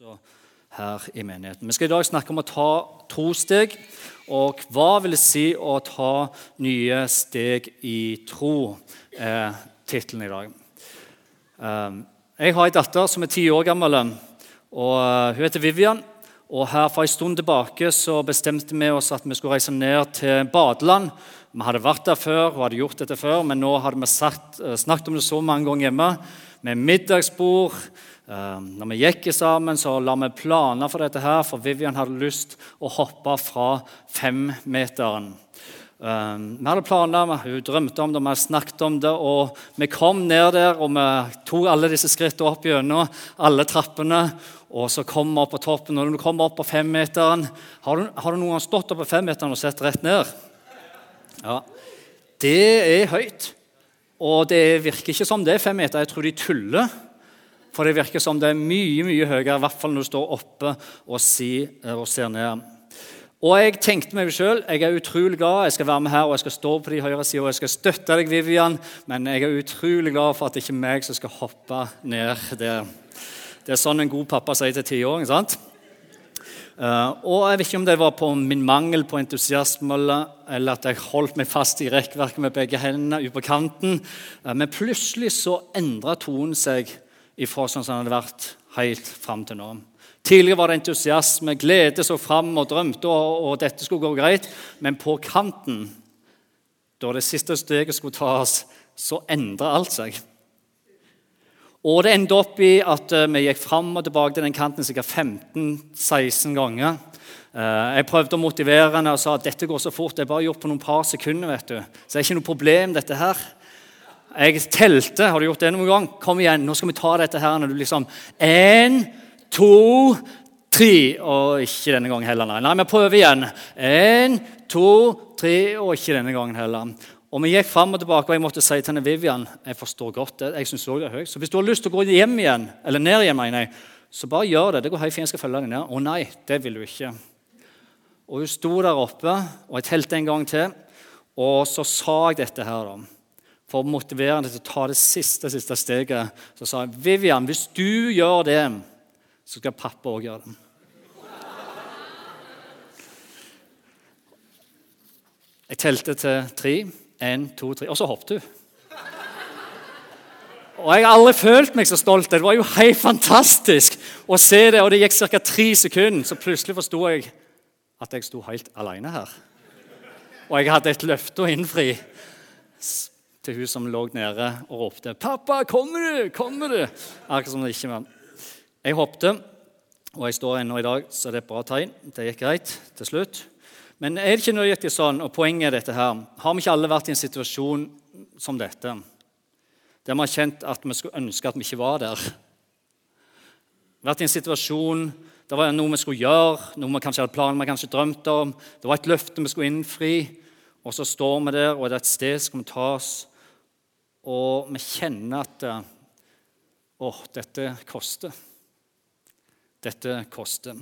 også her i menigheten. Vi skal i dag snakke om å ta to steg. Og hva vil det si å ta nye steg i tro? er tittelen i dag. Um, jeg har en datter som er ti år gammel. og uh, Hun heter Vivian. Og her For en stund tilbake så bestemte vi oss at vi skulle reise ned til badeland. Vi hadde vært der før og hadde gjort dette før, men nå hadde vi sagt, uh, snakket om det så mange ganger hjemme. Med middagsbord, Ehm, når vi gikk sammen, så la vi planer for dette, her, for Vivian hadde lyst å hoppe fra femmeteren. Ehm, vi hadde planer, hun drømte om det, vi hadde snakket om det. og Vi kom ned der og vi tok alle disse skrittene opp gjennom alle trappene. Og så kom vi opp på toppen. og Når du kommer opp på femmeteren Har du, har du noen gang stått opp på femmeteren og sett rett ned? Ja. Det er høyt. Og det virker ikke som det er fem meter. Jeg tror de tuller. For det virker som det er mye mye høyere, i hvert fall når du står oppe og, si, og ser ned. Og jeg tenkte meg selv, jeg er utrolig glad jeg skal være med her og jeg skal stå på de høyre sida og jeg skal støtte deg, Vivian, men jeg er utrolig glad for at det ikke er meg som skal hoppe ned der. Det er sånn en god pappa sier til tiåring. Uh, og Jeg vet ikke om det var på min mangel på entusiasme eller at jeg holdt meg fast i rekkverket med begge hendene ut på kanten, uh, men plutselig så endra tonen seg ifra sånn som det hadde vært helt fram til nå. Tidligere var det entusiasme, glede så fram og drømte, og, og dette skulle gå greit. Men på kanten, da det siste steget skulle tas, så endra alt seg. Og det endte opp i at uh, vi gikk fram og tilbake til den kanten sikkert 15-16 ganger. Uh, jeg prøvde å motivere henne og sa at dette går så fort. Det er bare gjort på noen par sekunder. vet du. Så det er ikke noe problem, dette her. Jeg telte. Har du gjort det noen gang? Kom igjen, nå skal vi ta dette her. Når du liksom Én, to, tre Og ikke denne gangen heller, nei. Nei, vi prøver igjen. Én, to, tre, og ikke denne gangen heller. Og Vi gikk fram og tilbake, og jeg måtte si til henne Vivian jeg forstår godt det, jeg synes også det er høyt, så hvis du har lyst til å gå hjem igjen, eller ned igjen, mener jeg, så bare gjør det. Det går helt fint, jeg skal følge deg ned. Å nei, det vil du ikke. Og Hun sto der oppe, og jeg telte en gang til. Og så sa jeg dette her, da for å motivere henne til å ta det siste, siste steget, så sa jeg Vivian, hvis du gjør det, så skal pappa òg gjøre det. Jeg telte til tre. Én, to, tre. Og så hoppet hun. Og Jeg har aldri følt meg så stolt. Det var jo helt fantastisk å se det. Og det gikk ca. tre sekunder, så plutselig forsto jeg at jeg sto helt alene her. Og jeg hadde et løfte å innfri til hun som lå nede og ropte 'Pappa, kommer du? Kommer du?' Akkurat som det ikke var. Jeg hoppet, og jeg står ennå i dag, så det er et bra tegn. Det gikk greit til slutt. Men er det ikke nøyaktig sånn, og poenget er dette her, Har vi ikke alle vært i en situasjon som dette, der vi har kjent at vi skulle ønske at vi ikke var der? Vært i en situasjon det var noe vi skulle gjøre, noe vi kanskje hadde planer vi kanskje drømte om. Det var et løfte vi skulle innfri. Og så står vi der, og det er et sted som tas og vi kjenner at eh, Å, dette koster. Dette koster.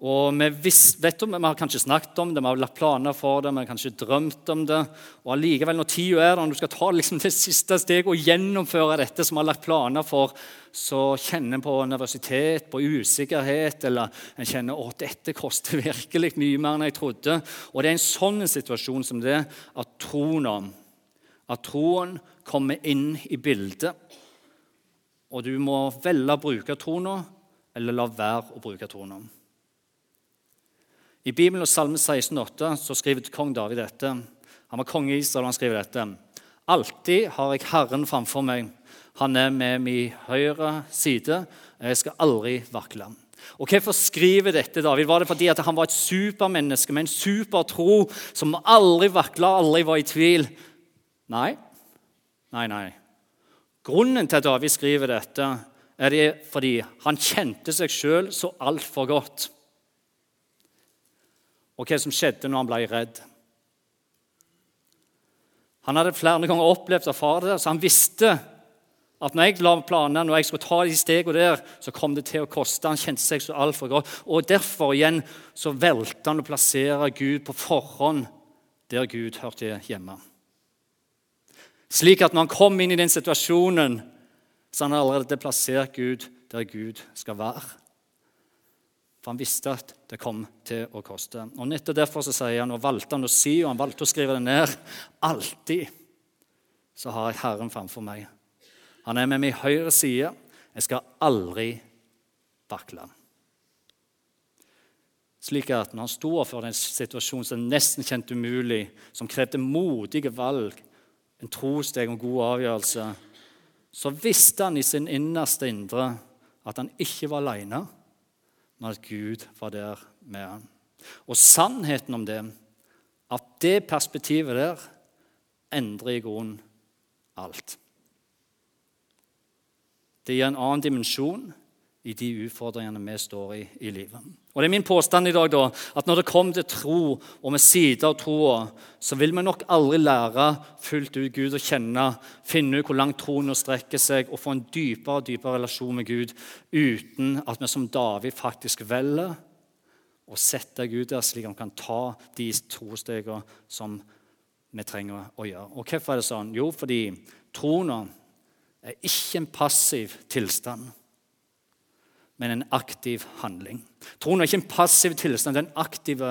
Og vi, visst, vet om, vi har kanskje snakket om det, vi har lagt planer for det, vi har kanskje drømt om det. Og allikevel, når tida er der, når du skal ta liksom det siste steget og gjennomføre dette som vi har lagt planer for, så kjenner en på nervøsitet, på usikkerhet, eller en kjenner at dette koster virkelig mye mer enn jeg trodde. Og det er en sånn situasjon som det at troen om at troen kommer inn i bildet. Og du må velge å bruke troen eller la være å bruke troen. I Bibelen og Salme 16,8 så skriver kong David dette. Han var konge i Israel, og han skriver dette. Alltid har jeg Herren framfor meg. Han er med min høyre side. Jeg skal aldri vakle. Og Hvorfor skriver dette David? Var det fordi han var et supermenneske med en supertro som aldri vakla, aldri var i tvil? Nei. Nei, nei. Grunnen til at David skriver dette, er det fordi han kjente seg sjøl så altfor godt. Og hva som skjedde når han ble redd. Han hadde flere ganger opplevd av erfare det, så han visste at når jeg la planene, når jeg skulle ta de stegene der, så kom det til å koste. Han kjente seg så altfor godt. Og Derfor igjen så valgte han å plassere Gud på forhånd der Gud hørte hjemme. Slik at når han kom inn i den situasjonen, så han allerede plassert Gud der Gud skal være. For han visste at det kom til å koste. Og Nettopp derfor så sier han, og valgte han å si, og han valgte å skrive det ned Alltid så har jeg Herren framfor meg. Han er med min høyre side. Jeg skal aldri vakle. Slik at når han sto overfor en situasjon som nesten kjente umulig, som krevde modige valg, en trosteg og god avgjørelse, så visste han i sin innerste indre at han ikke var alene, men at Gud var der med ham. Og sannheten om det, at det perspektivet der endrer i grunnen alt. Det gir en annen dimensjon i de utfordringene vi står i i livet. Og Det er min påstand i dag da, at når det kommer til tro, og med sider av troa, så vil vi nok aldri lære fullt ut Gud å kjenne, finne ut hvor langt troen strekker seg, og få en dypere og dypere relasjon med Gud uten at vi som David faktisk velger å sette Gud der, slik at vi kan ta de trostegene som vi trenger å gjøre. Og Hvorfor er det sånn? Jo, fordi troen er ikke en passiv tilstand men en aktiv handling. Troen er ikke en passiv tilstand, det er en aktiv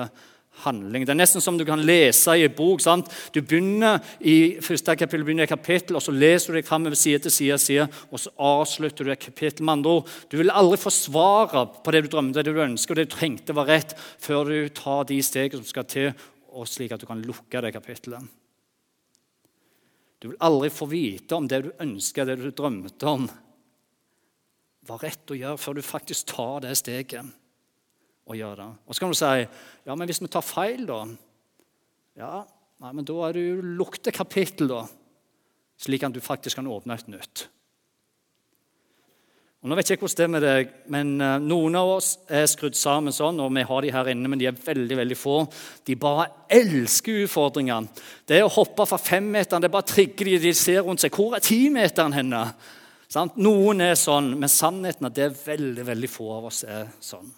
handling. Det er nesten som du kan lese i en bok. sant? Du begynner i første kapittel, begynner i kapittel, og så leser du deg framover side til side, side, og så avslutter du et kapittel. Med andre ord, du vil aldri få svaret på det du drømte, det du ønsker, og det du trengte var rett, før du tar de stegene som skal til, og slik at du kan lukke det kapittelet. Du vil aldri få vite om det du ønsker, det du drømte om, var rett å gjøre før du faktisk tar det steget og gjør det. Og så kan du si ja, men hvis vi tar feil, da Ja, nei, men da er det jo lukte kapittel, da. Slik at du faktisk kan åpne et nytt. Og nå vet jeg ikke hvordan det er med deg, men eh, Noen av oss er skrudd sammen sånn, og vi har de her inne, men de er veldig veldig få. De bare elsker utfordringer. Det å hoppe fra femmeteren, det bare trigger de, de ser rundt seg. Hvor er timeteren henne? Sant? Noen er sånn, men sannheten er at det er veldig, veldig få av oss er sånn.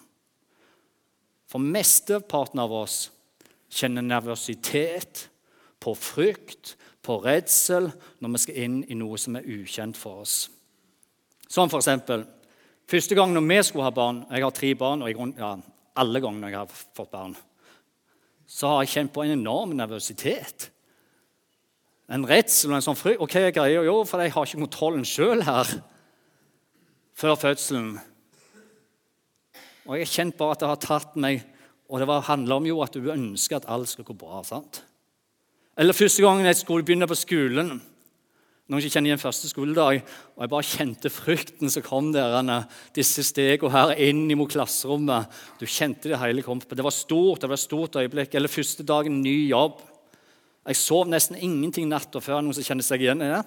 For mesteparten av oss kjenner nervøsitet, på frykt, på redsel når vi skal inn i noe som er ukjent for oss. Som for eksempel, Første gang når vi skulle ha barn Jeg har tre barn, og jeg, ja, alle ganger jeg har fått barn, så har jeg kjent på en enorm nervøsitet en redsel og en sånn frykt. Og hva er? Jo, for jeg har ikke kontrollen sjøl her før fødselen. Og jeg har kjent bare at det har tatt meg Og det handler om jo at du ønsker at alt skal gå bra. sant? Eller første gangen jeg skulle begynne på skolen. Noen ikke kjenner igjen første skoledag. Og jeg bare kjente frykten som kom der, disse stegene her inn mot klasserommet. Du kjente det hele kom. Det var stort, det var et stort øyeblikk. Eller første dagen, ny jobb. Jeg sov nesten ingenting natta før. Noen som kjenner seg igjen i det?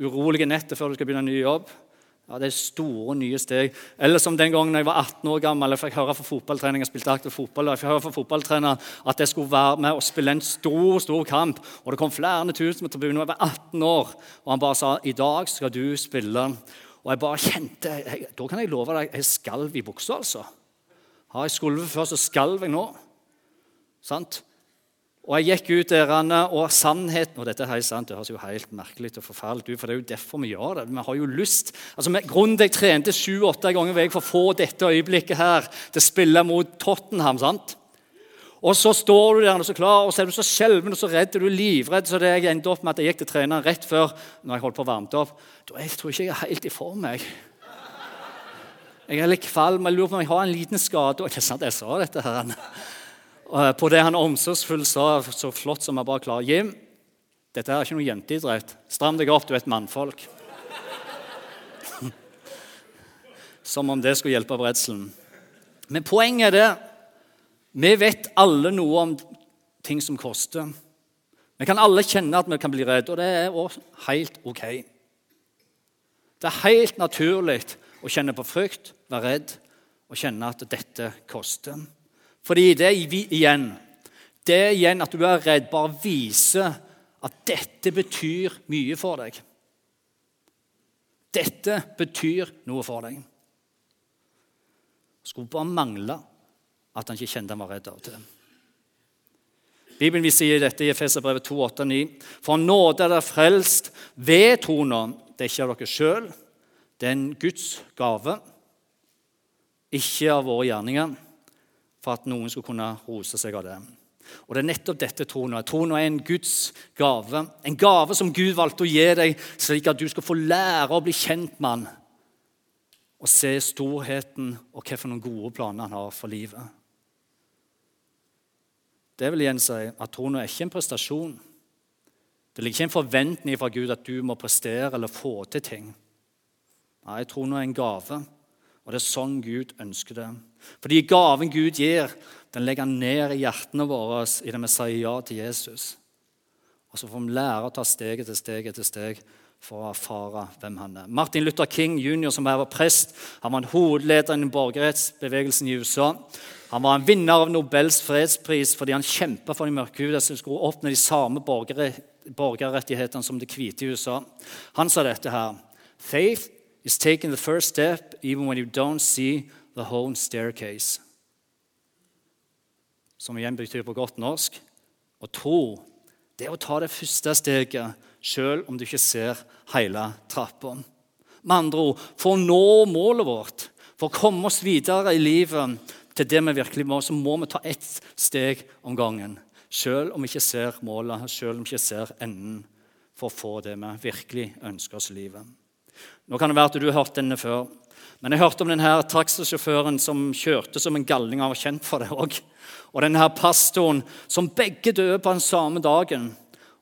Urolige netter før du skal begynne en ny jobb. Ja, Det er store, nye steg. Eller som den gangen jeg var 18 år gammel. Jeg fikk høre fra fotballtrening, jeg spilte aktiv fotball, jeg fikk høre fra fotballtrener at jeg skulle være med og spille en stor stor kamp. Og Det kom flere tusen på tribunen. Jeg var 18 år, og han bare sa i dag skal du spille. Og jeg bare kjente jeg, Da kan jeg love deg jeg skalv i buksa, altså. Har jeg skulvet før, så skalv jeg nå. Sant? Og jeg gikk ut der, og sannheten Og dette er sant, det høres jo helt merkelig og forferdelig ut, for det er jo derfor vi gjør det. Vi har jo lyst. Altså, med Grunnen til jeg trente sju-åtte ganger i for å få dette øyeblikket her til å spille mot Tottenham. sant? Og så står du der og så klar, og så er du så skjelven og så redd og du er livredd. Så det jeg endte opp med at jeg gikk til treneren rett før når jeg holdt på å varme opp. Da, jeg tror ikke jeg er helt i form. Jeg Jeg er litt kvalm. Jeg lurer på om jeg har en liten skade. Og det er sant, jeg sa dette her. Eh, på det han omsorgsfullt sa så flott som han bare klarer. Jim, dette er ikke noe jenteidrett. Stram deg opp, du er et mannfolk. Som om det skulle hjelpe på redselen. Men poenget er det vi vet alle noe om ting som koster. Vi kan alle kjenne at vi kan bli redde, og det er også helt ok. Det er helt naturlig å kjenne på frykt, være redd og kjenne at dette koster. Fordi det igjen, det igjen at du er redd, bare viser at dette betyr mye for deg. Dette betyr noe for deg. Skulle bare mangle at han ikke kjente han var redd av og til. Bibelen vil si dette i Efeserbrevet 2,8-9. For nåde er dere frelst ved troen. Det er ikke av dere sjøl. Det er en Guds gave, ikke av våre gjerninger, for at noen skulle kunne rose seg av det. Og Det er nettopp dette troen er. Troen er en Guds gave. En gave som Gud valgte å gi deg, slik at du skal få lære å bli kjent med Han og se storheten og hvilke gode planer Han har for livet. Det vil igjen si at troen er ikke en prestasjon. Det ligger ikke en forventning fra Gud at du må prestere eller få til ting. Nei, troen er en gave, og det er sånn Gud ønsker det. Fordi gaven Gud gir, den legger han ned i hjertene våre i det vi sier ja til Jesus. Og så får vi lære å ta steg etter steg etter steg for å erfare hvem han er. Martin Luther King jr., som var prest, han var en hovedleder i borgerrettsbevegelsen i USA. Han var en vinner av Nobels fredspris fordi han kjempet for de mørkhudede som skulle oppnå de samme borgerrettighetene som de hvite i USA. Han sa dette her. Faith is taking the first step even when you don't see the whole staircase. Som igjen betyr på godt norsk å tro. Det er å ta det første steget selv om du ikke ser hele trappa. Med andre ord, for å nå målet vårt, for å komme oss videre i livet til det vi virkelig må, så må vi ta ett steg om gangen. Selv om vi ikke ser målet, selv om vi ikke ser enden for å få det vi virkelig ønsker oss i livet. Nå kan det være at du har hørt denne før. Men jeg hørte om denne taxisjåføren som kjørte som en galning. Han var kjent for det òg. Og denne pastoren som begge døde på den samme dagen.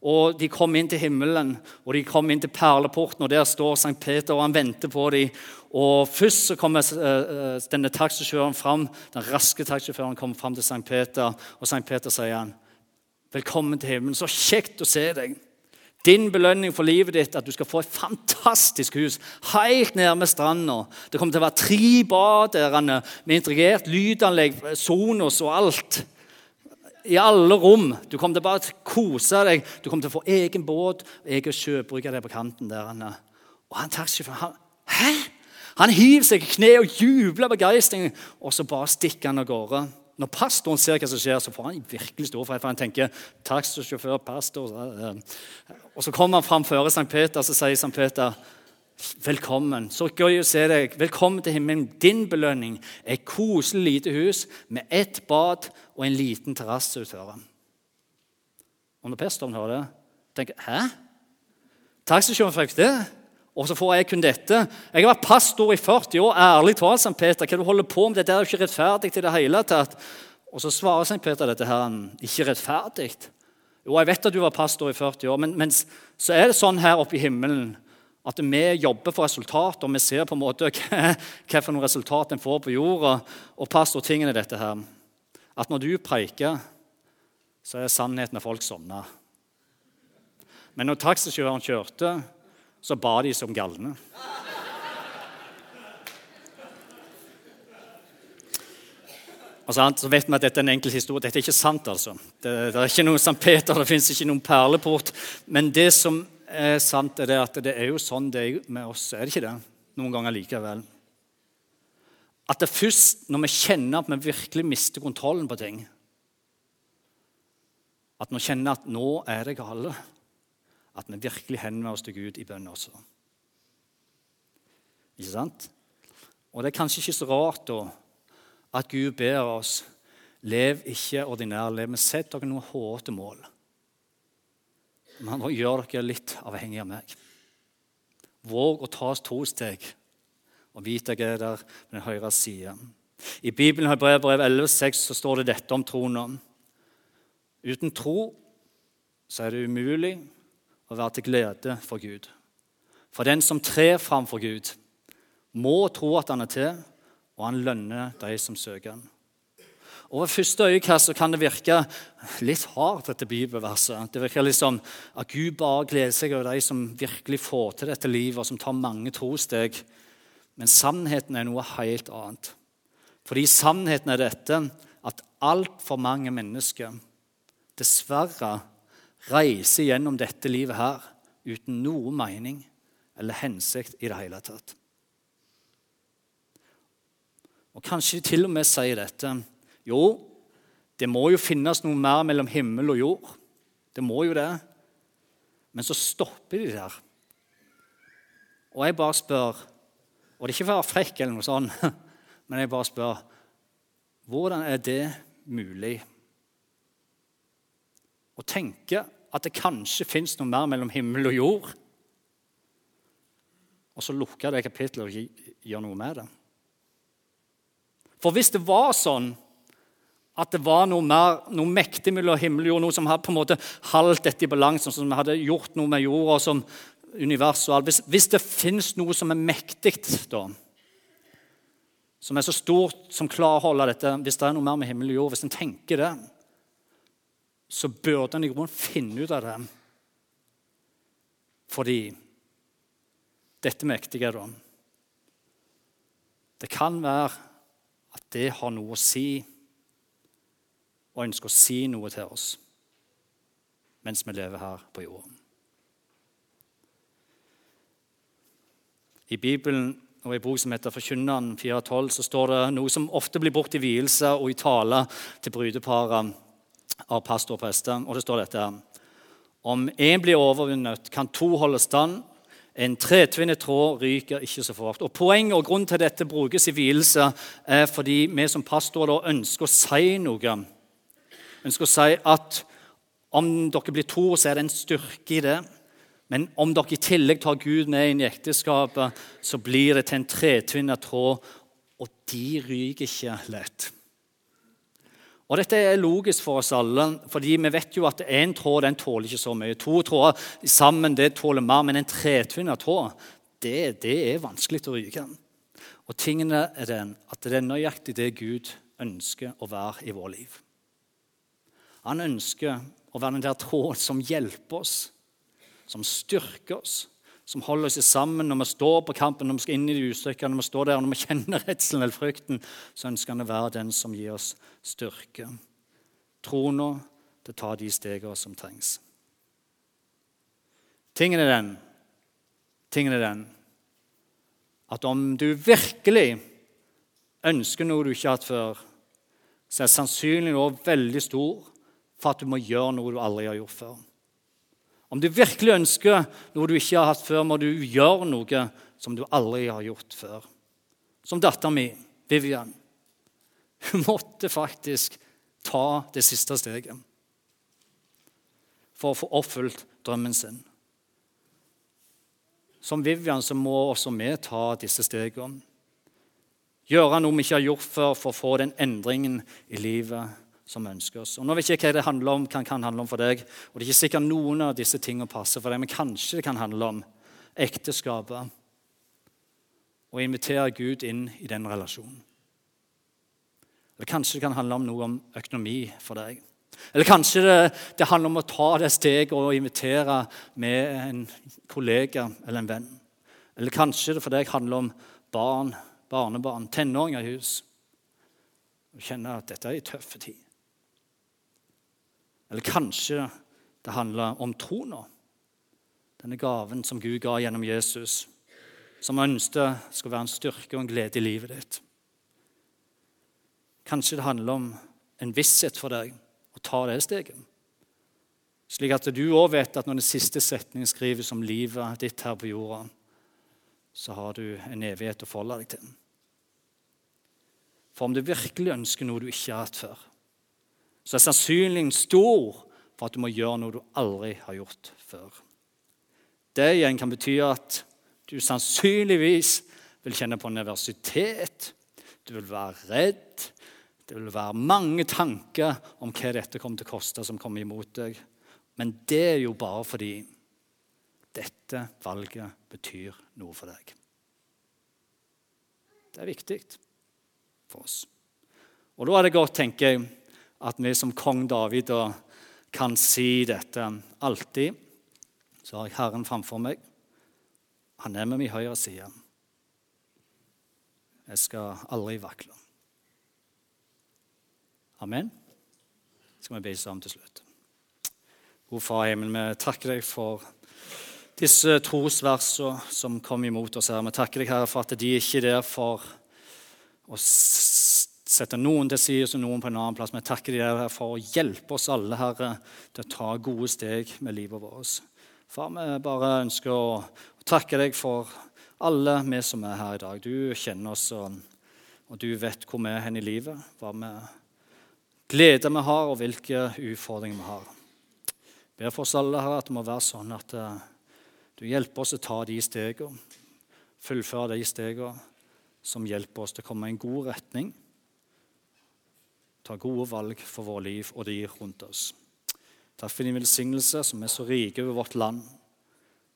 Og De kom inn til himmelen og de kom inn til perleporten, og der står Sankt Peter, og han venter på dem. Og Først så kommer uh, denne taxisjåføren fram, den raske taxisjåføren kommer fram til Sankt Peter, og Sankt Peter sier han, 'Velkommen til himmelen. Så kjekt å se deg.' Din belønning for livet ditt at du skal få et fantastisk hus helt nærme stranda. Det kommer til å være tre bad med integrert lydanlegg, Sonos og alt. I alle rom. Du kommer til å bare kose deg. Du kommer til å få egen båt egen sjøbrygge der på kanten. der. Og han taxisjåføren Hæ? Han hiver seg i kne og jubler av begeistring, og så bare stikker han av gårde. Når pastoren ser hva som skjer, så får han virkelig stor fred. For han tenker taxisjåfør, pastor Og så kommer han fram før St. Peter, så sier St. Peter Velkommen. Så gøy å se deg. Velkommen til himmelen. Din belønning er et koselig lite hus med ett bad og en liten terrasse utover. Og når pastoren hører det, tenker Hæ? Taxisjåføren fikk det? Og så får jeg kun dette. Jeg har vært pastor i 40 år. Ærlig talt, St. Peter, hva du holder på med? Dette er jo ikke rettferdig til det hele tatt. Og så svarer St. Peter dette her, ikke rettferdig. Jo, jeg vet at du var pastor i 40 år, men, men så er det sånn her oppe i himmelen at vi jobber for resultat, og vi ser på en måte noen resultat en får på jorda. Og pastortingen er dette her. At når du preiker, så er sannheten at folk sovner. Men når taxisjåføren kjørte, så ba de som galne. så vet vi at dette er en enkel historie. Dette er ikke sant. altså. Det, det er ikke noen St. Peter, det fins ikke noen perleport. Men det som er sant, er at det er jo sånn det er med oss. Er det ikke det? Noen ganger likevel. At det først når vi kjenner at vi virkelig mister kontrollen på ting At vi kjenner at nå er det gale at vi virkelig henvender oss til Gud i bønn også. Ikke sant? Og Det er kanskje ikke så rart da at Gud ber oss lev ikke ordinær liv, men sett dere noen hårete mål. Men gjør dere litt avhengig av meg. Våg å ta oss to steg og vite at jeg er der på den høyre side. I Bibelen har brev, brev 11,6 så står det dette om troen. Uten tro så er det umulig og være til glede for Gud. For den som trer framfor Gud, må tro at han er til, og han lønner de som søker han. Og Ved første øyekast kan det virke litt hardt, dette bibelverset. Det virker liksom at Gud bare gleder seg over de som virkelig får til dette livet, og som tar mange trosteg. Men sannheten er noe helt annet. Fordi sannheten er dette at altfor mange mennesker dessverre reiser gjennom dette livet her uten noe mening eller hensikt i det hele tatt. Og Kanskje de til og med sier dette. Jo, det må jo finnes noe mer mellom himmel og jord. Det må jo det. Men så stopper de der. Og jeg bare spør Og det er ikke for å være frekk, eller noe sånt, men jeg bare spør hvordan er det mulig? Å tenke at det kanskje fins noe mer mellom himmel og jord, og så lukker det kapittelet og gjøre noe med det. For hvis det var sånn at det var noe, mer, noe mektig mellom himmel og jord, noe som hadde på en måte holdt dette i balanse, som hadde gjort noe med jorda som univers og alt. Hvis, hvis det fins noe som er mektig, da, som er så stort som klarer å holde dette Hvis det er noe mer med himmel og jord, hvis en tenker det, så burde en i grunnen finne ut av det. Fordi dette mektige, da Det kan være at det har noe å si og ønsker å si noe til oss mens vi lever her på jorden. I Bibelen og i bok som heter Forkynneren 4.12, så står det noe som ofte blir brukt i vielse og i tale til brudeparet av pastor og prester. Og det står dette her. Om én blir overvunnet, kan to holde stand. En tretvinnet tråd ryker ikke så fort. Og Poenget og grunnen til dette brukes i vielse, er fordi vi som pastorer ønsker å si noe ønsker å si at om dere blir to, så er det en styrke i det. Men om dere i tillegg tar Gud med inn i ekteskapet, så blir det til en tretvinnet tråd, og de ryker ikke lett. Og Dette er logisk for oss alle, fordi vi vet jo at én tråd den tåler ikke så mye. To tråder sammen det tåler mer, men en tretvinna tråd det, det, er vanskelig å ryke. Og tingene er den at det er nøyaktig det Gud ønsker å være i vår liv. Han ønsker å være den der tråden som hjelper oss, som styrker oss, som holder oss sammen når vi står på kampen, når vi skal inn i de usikre, når vi står der, når vi kjenner redselen eller frykten, så ønsker han å være den som gir oss styrke. Trona til å ta de stegene som trengs. Tingen er den, tingen er den at om du virkelig ønsker noe du ikke har hatt før, så er sannsynligheten også veldig stor for at du må gjøre noe du aldri har gjort før. Om du virkelig ønsker noe du ikke har hatt før, må du gjøre noe som du aldri har gjort før. Som datteren min, Vivian. Hun måtte faktisk ta det siste steget for å få oppfylt drømmen sin. Som Vivian så må også vi ta disse stegene. Gjøre noe vi ikke har gjort før, for å få den endringen i livet som ønsker oss. Og Nå vet jeg ikke hva det handler om, kan, kan handle om for deg. Og det er ikke sikkert noen av disse tingene passer for deg, men kanskje det kan handle om ekteskapet. Og invitere Gud inn i den relasjonen. Eller kanskje det kan handle om noe om økonomi for deg. Eller kanskje det, det handler om å ta det steget og invitere med en kollega eller en venn. Eller kanskje det for deg handler om barn, barnebarn, tenåringer i hus. Du kjenne at dette er en tøff tid. Eller kanskje det handler om tro nå. Denne gaven som Gud ga gjennom Jesus, som han ønsket skulle være en styrke og en glede i livet ditt. Kanskje det handler om en visshet for deg å ta det steget. Slik at du òg vet at når den siste setningen skrives om livet ditt her på jorda, så har du en evighet å forholde deg til. For om du virkelig ønsker noe du ikke har hatt før, så er sannsynligheten stor for at du må gjøre noe du aldri har gjort før. Det igjen kan bety at du sannsynligvis vil kjenne på nervøsitet, du vil være redd, det vil være mange tanker om hva dette kommer til å koste, som kommer imot deg. Men det er jo bare fordi dette valget betyr noe for deg. Det er viktig for oss. Og da er det godt, tenker jeg, at vi som kong David kan si dette alltid. Så har jeg Herren framfor meg. Han er med min høyre side. Jeg skal aldri vakle. Amen. Så skal vi be sammen til slutt. God Far i himmelen, vi takker deg for disse trosversene som kom imot oss her. Vi takker deg, Herre, for at de ikke er der for å sette noen til side og noen på en annen plass. Vi takker deg for å hjelpe oss alle Herre, til å ta gode steg med livet vårt. Far, vi bare ønsker å takke deg for alle vi som er her i dag. Du kjenner oss, og, og du vet hvor vi er hen i livet. Hva vi gleder vi har, og hvilke utfordringer vi har. Jeg ber for oss alle her at det må være sånn at uh, du hjelper oss å ta de stegene, fullføre de stegene som hjelper oss til å komme i en god retning. Ta gode valg for våre liv og de rundt oss. Takk for din velsignelse, som er så rike over vårt land.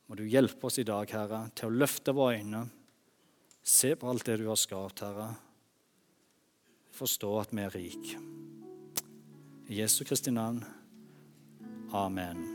Må du hjelpe oss i dag, Herre, til å løfte våre øyne, se på alt det du har skapt, Herre. Forstå at vi er rike. I Jesu Kristi navn. Amen.